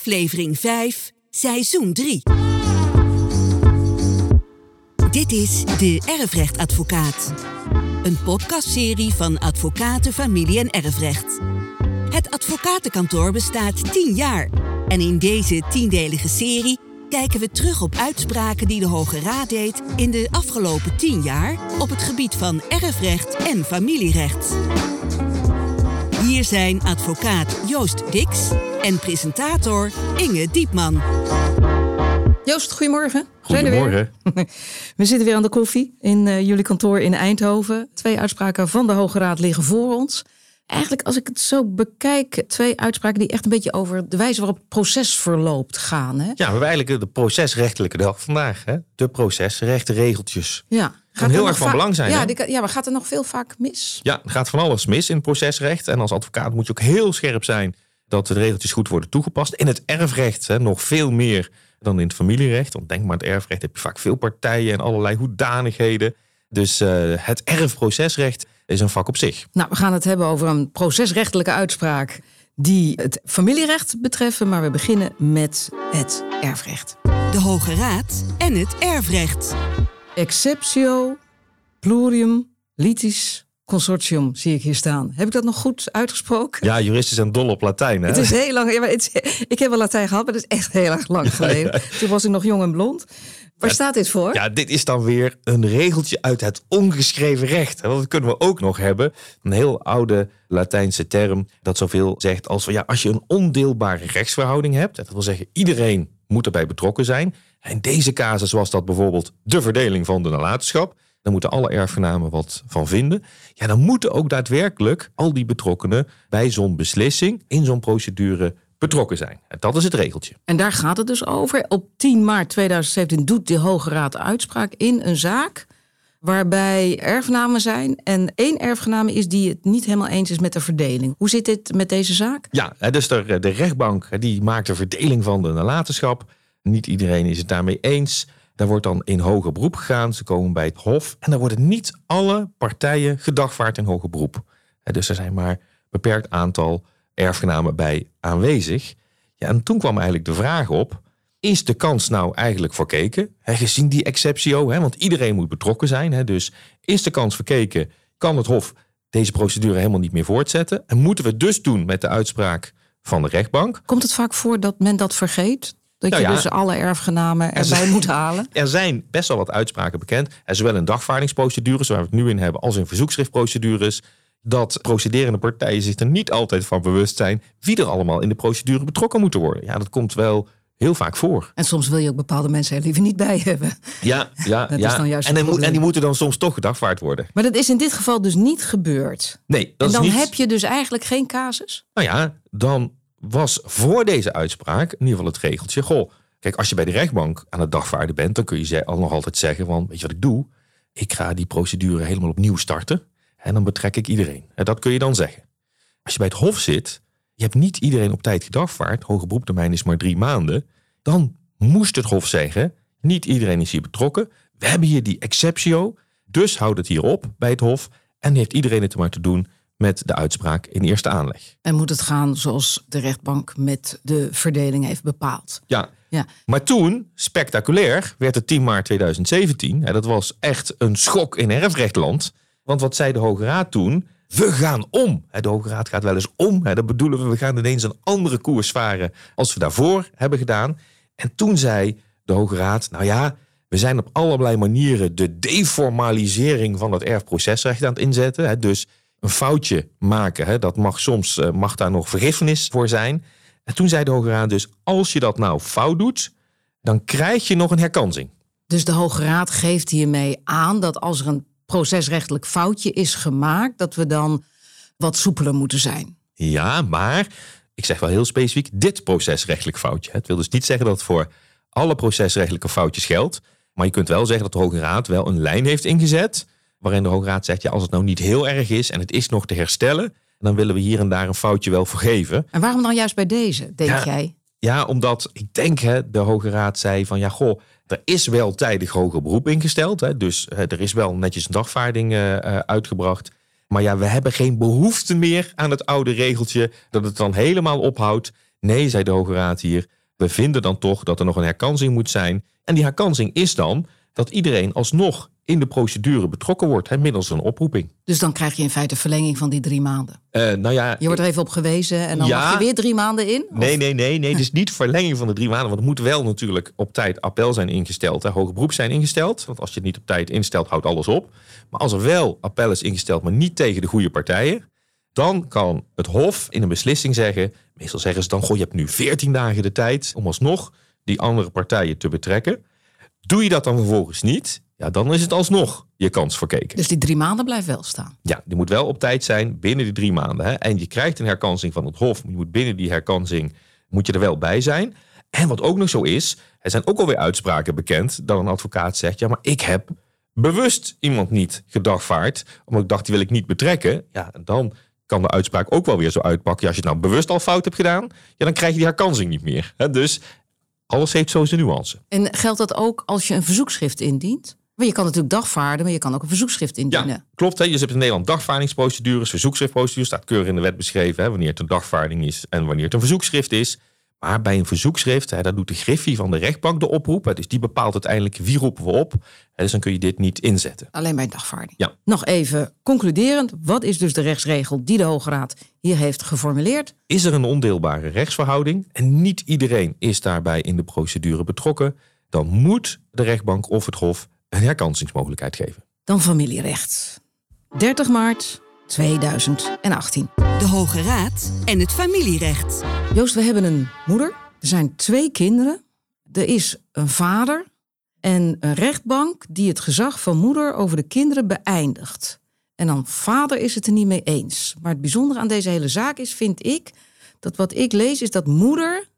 Aflevering 5, seizoen 3. Dit is De Erfrechtadvocaat. Een podcastserie van Advocaten, Familie en Erfrecht. Het advocatenkantoor bestaat 10 jaar. En in deze tiendelige serie kijken we terug op uitspraken die de Hoge Raad deed in de afgelopen 10 jaar op het gebied van erfrecht en familierecht. Hier zijn advocaat Joost Dix en presentator Inge Diepman. Joost, goedemorgen. Zijn we weer? Goedemorgen. We zitten weer aan de koffie in eh, jullie kantoor in Eindhoven. Twee uitspraken van de Hoge Raad liggen voor ons. Eigenlijk, als ik het zo bekijk, twee uitspraken die echt een beetje over de wijze waarop het proces verloopt gaan. Hè? Ja, we hebben eigenlijk de procesrechtelijke dag vandaag. Hè? De procesrechtenregeltjes. Ja. heel er erg van va- belang zijn, Ja, die- ja, maar gaat er nog veel vaak mis? Ja, er gaat van alles mis in het procesrecht. En als advocaat moet je ook heel scherp zijn dat de regeltjes goed worden toegepast. In het erfrecht hè, nog veel meer dan in het familierecht. Want denk maar, het erfrecht heb je vaak veel partijen en allerlei hoedanigheden. Dus eh, het erfprocesrecht is een vak op zich. Nou, we gaan het hebben over een procesrechtelijke uitspraak die het familierecht betreffen. Maar we beginnen met het erfrecht. De Hoge Raad en het erfrecht. Exceptio plurium litis consortium zie ik hier staan. Heb ik dat nog goed uitgesproken? Ja, juristen zijn dol op Latijn. Hè? Het is heel lang. Ja, maar het is- ik heb wel Latijn gehad, maar dat is echt heel erg lang geleden. Toen was ik nog jong en blond. Waar staat dit voor? Ja, dit is dan weer een regeltje uit het ongeschreven recht. Want dat kunnen we ook nog hebben. Een heel oude Latijnse term dat zoveel zegt als van ja, als je een ondeelbare rechtsverhouding hebt, dat wil zeggen iedereen moet erbij betrokken zijn. In deze casus was dat bijvoorbeeld de verdeling van de nalatenschap. Dan moeten alle erfgenamen wat van vinden. Ja, dan moeten ook daadwerkelijk al die betrokkenen bij zo'n beslissing in zo'n procedure betrokken zijn. En dat is het regeltje. En daar gaat het dus over. Op 10 maart 2017 doet de Hoge Raad uitspraak in een zaak waarbij erfgenamen zijn. En één erfgename is die het niet helemaal eens is met de verdeling. Hoe zit dit met deze zaak? Ja, dus de, de rechtbank die maakt een verdeling van de nalatenschap. Niet iedereen is het daarmee eens. Daar wordt dan in hoger beroep gegaan. Ze komen bij het hof. En dan worden niet alle partijen gedagvaard in hoger beroep. Dus er zijn maar een beperkt aantal erfgenamen bij aanwezig. Ja, en toen kwam eigenlijk de vraag op. Is de kans nou eigenlijk verkeken? Gezien die exceptio, want iedereen moet betrokken zijn. Dus is de kans verkeken? Kan het Hof deze procedure helemaal niet meer voortzetten? En moeten we dus doen met de uitspraak van de rechtbank? Komt het vaak voor dat men dat vergeet? Dat Nou je ja. dus alle erfgenamen erbij zijn- moet halen? Er zijn best wel wat uitspraken bekend. En zowel in dagvaardingsprocedures, waar we het nu in hebben, als in verzoekschriftprocedures. Dat procederende partijen zich er niet altijd van bewust zijn wie er allemaal in de procedure betrokken moeten worden. Ja, dat komt wel heel vaak voor. En soms wil je ook bepaalde mensen er liever niet bij hebben. Ja, ja, Dat is ja. dan juist en, moet- en die moeten dan soms toch gedagvaard worden. Maar dat is in dit geval dus niet gebeurd. Nee, dat en dan is niet. heb je dus eigenlijk geen casus? Nou ja, dan was voor deze uitspraak in ieder geval het regeltje. Goh, kijk, als je bij de rechtbank aan het dagvaarden bent, dan kun je al nog altijd zeggen van, weet je wat ik doe? Ik ga die procedure helemaal opnieuw starten en dan betrek ik iedereen. En dat kun je dan zeggen. Als je bij het hof zit, je hebt niet iedereen op tijd gedagvaard, hoge beroeptermijn is maar drie maanden, dan moest het hof zeggen, niet iedereen is hier betrokken. We hebben hier die exceptio, dus houd het hier op bij het hof en heeft iedereen het er maar te doen met de uitspraak in eerste aanleg. En moet het gaan zoals de rechtbank met de verdeling heeft bepaald? Ja. Ja. Maar toen, spectaculair, werd het 10 maart 2017. En dat was echt een schok in erfrechtland. Want wat zei de Hoge Raad toen? We gaan om. De Hoge Raad gaat wel eens om. Dat bedoelen we, we gaan ineens een andere koers varen als we daarvoor hebben gedaan. En toen zei de Hoge Raad, nou ja, we zijn op allerlei manieren de deformalisering van het erfprocesrecht aan het inzetten. Dus een foutje maken, hè, dat mag soms eh, mag daar nog vergiffenis voor zijn. En toen zei de Hoge Raad dus, als je dat nou fout doet, dan krijg je nog een herkansing. Dus de Hoge Raad geeft hiermee aan dat als er een procesrechtelijk foutje is gemaakt, dat we dan wat soepeler moeten zijn. Ja, maar ik zeg wel heel specifiek dit procesrechtelijk foutje. Het wil dus niet zeggen dat het voor alle procesrechtelijke foutjes geldt. Maar je kunt wel zeggen dat de Hoge Raad wel een lijn heeft ingezet. Waarin de Hoge Raad zegt, ja, als het nou niet heel erg is en het is nog te herstellen, dan willen we hier en daar een foutje wel vergeven. En waarom dan juist bij deze, denk Ja. jij? Ja, omdat ik denk hè, de Hoge Raad zei van ja, goh, er is wel tijdig hoger beroep ingesteld. Hè, dus hè, er is wel netjes een dagvaarding eh, eh, uitgebracht. Maar ja, we hebben geen behoefte meer aan het oude regeltje dat het dan helemaal ophoudt. Nee, zei de Hoge Raad hier, we vinden dan toch dat er nog een herkansing moet zijn. En die herkansing is dan dat iedereen alsnog in de procedure betrokken wordt, hè, middels een oproeping. Dus dan krijg je in feite verlenging van die drie maanden. Uh, nou ja, je wordt er even op gewezen en dan ja, mag je weer drie maanden in? Of? Nee, nee, nee, nee. Dus niet verlenging van de drie maanden. Want er moet wel natuurlijk op tijd appel zijn ingesteld. Hè, hoger beroep zijn ingesteld. Want als je het niet op tijd instelt, houdt alles op. Maar als er wel appel is ingesteld, maar niet tegen de goede partijen. Dan kan het Hof in een beslissing zeggen. Meestal zeggen ze dan: Goh, je hebt nu 14 dagen de tijd om alsnog die andere partijen te betrekken. Doe je dat dan vervolgens niet, ja, dan is het alsnog je kans verkeken. Dus die drie maanden blijft wel staan? Ja, die moet wel op tijd zijn binnen die drie maanden. Hè. En je krijgt een herkansing van het Hof. Je moet binnen die herkansing moet je er wel bij zijn. En wat ook nog zo is, er zijn ook alweer uitspraken bekend dat een advocaat zegt: ja, maar ik heb bewust iemand niet gedagvaard, omdat ik dacht die wil ik niet betrekken. Ja, dan kan de uitspraak ook wel weer zo uitpakken. Ja, als je het nou bewust al fout hebt gedaan, ja, dan krijg je die herkansing niet meer. Dus alles heeft zo zijn nuance. En geldt dat ook als je een verzoekschrift indient? Maar je kan natuurlijk dagvaarden, maar je kan ook een verzoekschrift indienen. Ja, klopt. Hè? Je hebt in Nederland dagvaardingsprocedures, verzoekschriftprocedures. Staat keurig in de wet beschreven hè, wanneer het een dagvaarding is en wanneer het een verzoekschrift is. Maar bij een verzoekschrift, hè, daar doet de griffie van de rechtbank de oproep. Hè, dus die bepaalt uiteindelijk wie roepen we op. Hè, dus dan kun je dit niet inzetten. Alleen bij dagvaarding. Ja. Nog even concluderend. Wat is dus de rechtsregel die de Hoge Raad hier heeft geformuleerd? Is er een ondeelbare rechtsverhouding en niet iedereen is daarbij in de procedure betrokken, dan moet de rechtbank of het hof een herkansingsmogelijkheid geven. Dan familierecht. 30 maart 2018. De Hoge Raad en het familierecht. Joost, we hebben een moeder. Er zijn twee kinderen. Er is een vader en een rechtbank die het gezag van moeder over de kinderen beëindigt. En dan vader is het er niet mee eens. Maar het bijzondere aan deze hele zaak is, vind ik, dat wat ik lees is dat moeder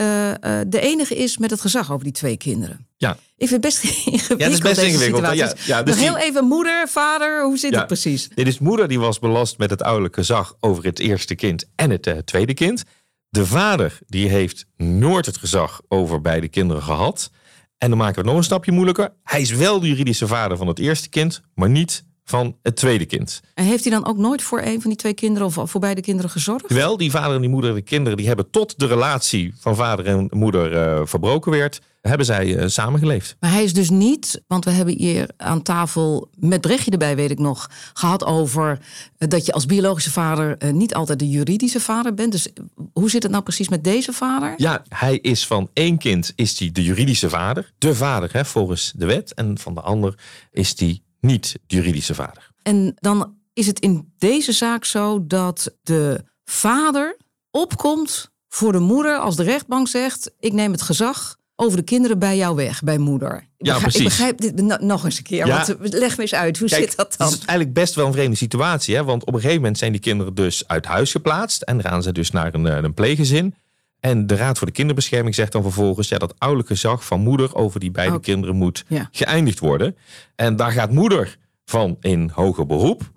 uh, uh, de enige is met het gezag over die twee kinderen. Ja. Ik vind het best ingewikkeld. Ja, het is best ingewikkeld. Ja, ja, dus Nog heel even moeder, vader, hoe zit het precies? Dit is moeder die was belast met het ouderlijk gezag over het eerste kind en het uh, tweede kind. De vader die heeft nooit het gezag over beide kinderen gehad. En dan maken we het nog een stapje moeilijker. Hij is wel de juridische vader van het eerste kind, maar niet van het tweede kind. En heeft hij dan ook nooit voor een van die twee kinderen of voor beide kinderen gezorgd? Wel, die vader en die moeder, de kinderen, die hebben tot de relatie van vader en moeder uh, verbroken werd, hebben zij uh, samengeleefd. Maar hij is dus niet, want we hebben hier aan tafel met Brechtje erbij, weet ik nog, gehad over uh, dat je als biologische vader niet altijd de juridische vader bent. Dus hoe zit het nou precies met deze vader? Ja, hij is van één kind is hij de juridische vader, de vader hè, volgens de wet, en van de ander is hij niet de juridische vader. En dan is het in deze zaak zo dat de vader opkomt voor de moeder als de rechtbank zegt: Ik neem het gezag over de kinderen bij jou weg, bij moeder. Ik ja, begrijp, precies. Ik begrijp dit nog eens een keer. Ja. Want leg me eens uit, hoe zit dat dan? Het is eigenlijk best wel een vreemde situatie. Hè? Want op een gegeven moment zijn die kinderen dus uit huis geplaatst. En gaan ze dus naar een, eh, een pleeggezin. En de Raad voor de Kinderbescherming zegt dan vervolgens... ja, dat ouderlijk gezag van moeder over die beide kinderen moet geëindigd worden. En daar gaat moeder van in hoger beroep.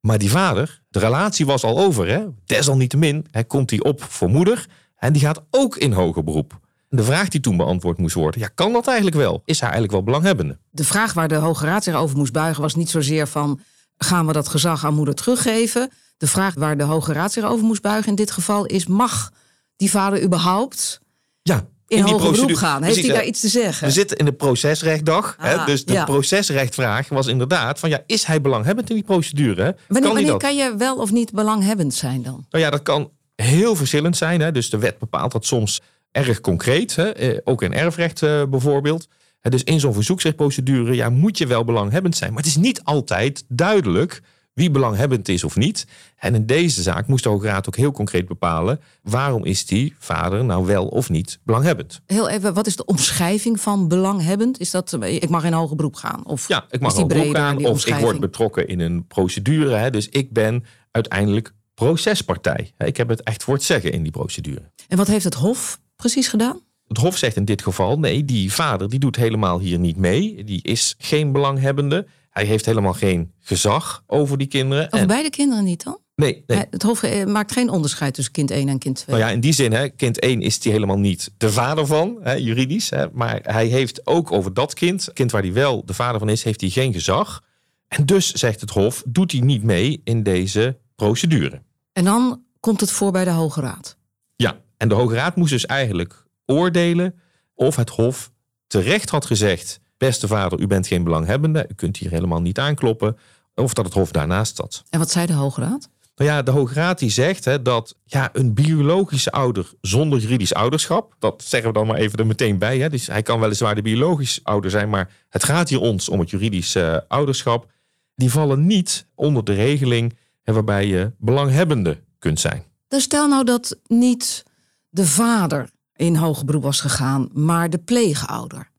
Maar die vader, de relatie was al over. Hè? Desalniettemin hij komt hij op voor moeder en die gaat ook in hoger beroep. De vraag die toen beantwoord moest worden, ja, kan dat eigenlijk wel? Is hij eigenlijk wel belanghebbende? De vraag waar de Hoge Raad zich over moest buigen was niet zozeer van... gaan we dat gezag aan moeder teruggeven? De vraag waar de Hoge Raad zich over moest buigen in dit geval is... mag die vader überhaupt ja, in, in die procedure gaan? Heeft hij daar iets te zeggen? We zitten in de procesrechtdag. hè, ah, dus de procesrechtvraag was inderdaad van ja, is hij belanghebbend in die procedure? Hè? Wanneer, kan, wanneer kan je wel of niet belanghebbend zijn dan? Nou ja, dat kan heel verschillend zijn. Hè? Dus de wet bepaalt dat soms erg concreet. Hè? Eh, ook in erfrecht uh, bijvoorbeeld. Dus in zo'n verzoeksrechtprocedure ja, moet je wel belanghebbend zijn. Maar het is niet altijd duidelijk wie belanghebbend is of niet. En in deze zaak moest de Hoge Raad ook heel concreet bepalen... waarom is die vader nou wel of niet belanghebbend. Heel even, wat is de omschrijving van belanghebbend? Is dat, ik mag in hoger beroep gaan? Of ja, ik mag in hoger beroep gaan of ik word betrokken in een procedure. Hè, dus ik ben uiteindelijk procespartij. Ik heb het echt voor het zeggen in die procedure. En wat heeft het Hof precies gedaan? Het Hof zegt in dit geval, nee, die vader die doet helemaal hier niet mee. Die is geen belanghebbende. Hij heeft helemaal geen gezag over die kinderen. Over beide kinderen niet dan? Nee, nee. Het Hof eh, maakt geen onderscheid tussen kind 1 en kind 2. Nou ja, in die zin, hè, kind 1 is hij helemaal niet de vader van, hè, juridisch. Hè, maar hij heeft ook over dat kind, kind waar hij wel de vader van is, heeft hij geen gezag. En dus, zegt het Hof, doet hij niet mee in deze procedure. En dan komt het voor bij de Hoge Raad. Ja, En de Hoge Raad moest dus eigenlijk oordelen of het Hof terecht had gezegd: Beste vader, u bent geen belanghebbende, u kunt hier helemaal niet aankloppen. Of dat het Hof daarnaast zat. En wat zei de Hoge Raad? Nou ja, de Hoge Raad die zegt hè, dat ja, een biologische ouder zonder juridisch ouderschap, dat zeggen we dan maar even er meteen bij. Hè, dus hij kan weliswaar de biologisch ouder zijn, maar het gaat hier ons om het juridisch uh, ouderschap. Die vallen niet onder de regeling hè, waarbij je belanghebbende kunt zijn. Dus stel nou dat niet de vader in hoger beroep was gegaan, maar de pleegouder.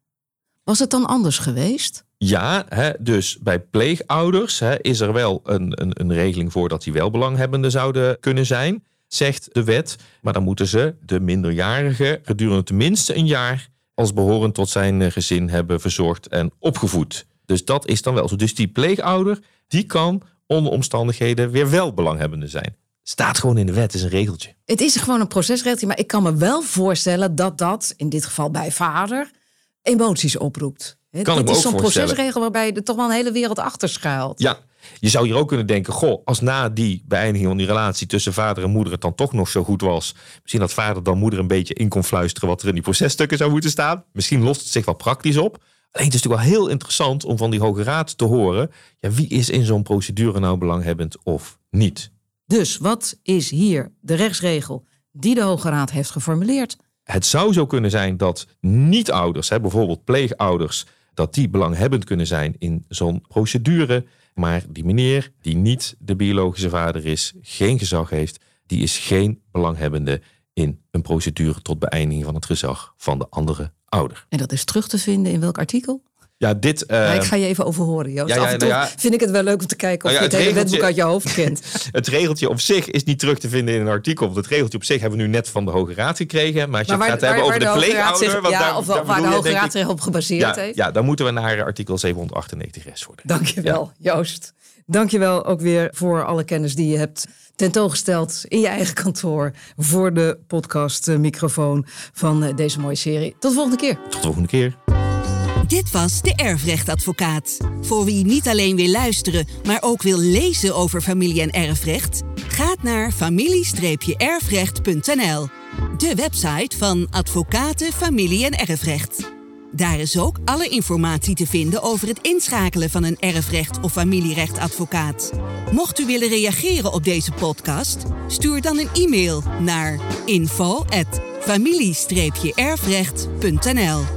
Was het dan anders geweest? Ja, hè, dus bij pleegouders hè, is er wel een, een, een regeling voor dat die wel belanghebbenden zouden kunnen zijn, zegt de wet. Maar dan moeten ze de minderjarige gedurende tenminste een jaar als behorend tot zijn gezin hebben verzorgd en opgevoed. Dus dat is dan wel zo. Dus die pleegouder, die kan onder omstandigheden weer wel belanghebbende zijn. Staat gewoon in de wet, is een regeltje. Het is gewoon een procesregeltje, maar ik kan me wel voorstellen dat dat, in dit geval bij vader, emoties oproept. Kan ik is zo'n procesregel waarbij er toch wel een hele wereld achter schuilt. Ja, je zou hier ook kunnen denken: goh, als na die beëindiging van die relatie tussen vader en moeder het dan toch nog zo goed was. Misschien dat vader dan moeder een beetje in kon fluisteren wat er in die processtukken zou moeten staan. Misschien lost het zich wel praktisch op. Alleen het is natuurlijk wel heel interessant om van die Hoge Raad te horen: ja, wie is in zo'n procedure nou belanghebbend of niet? Dus wat is hier de rechtsregel die de Hoge Raad heeft geformuleerd? Het zou zo kunnen zijn dat niet-ouders, bijvoorbeeld pleegouders, dat die belanghebbend kunnen zijn in zo'n procedure. Maar die meneer, die niet de biologische vader is, geen gezag heeft, die is geen belanghebbende in een procedure tot beëindiging van het gezag van de andere ouder. En dat is terug te vinden in welk artikel? Ja, dit. eh, Ja, ik ga je even overhoren, Joost. ja, ja, Af en toe nou vind ik het wel leuk om te kijken of ja, je het hele wetboek uit je hoofd kent. Het regeltje op zich is niet terug te vinden in een artikel. Want het regeltje op zich hebben we nu net van de Hoge Raad gekregen. Maar als je Maar het gaat hebben over de, Raad pleegouder... zich- ja, daar- of daar waar de Hoge Raad zich op gebaseerd ja, heeft. ja, dan moeten we naar artikel 798 res worden. Dankjewel, Joost. Dankjewel ook weer voor alle kennis die je hebt tentoongesteld in je eigen kantoor voor de podcastmicrofoon van eh, deze mooie serie. Tot de volgende keer. Tot de volgende keer. Dit was de Erfrechtadvocaat. Voor wie niet alleen wil luisteren, maar ook wil lezen over familie- en erfrecht, gaat naar familie-erfrecht.nl, de website van Advocaten Familie- en Erfrecht. Daar is ook alle informatie te vinden over het inschakelen van een erfrecht- of familierechtadvocaat. Mocht u willen reageren op deze podcast, stuur dan een e-mail naar info@familie-erfrecht.nl.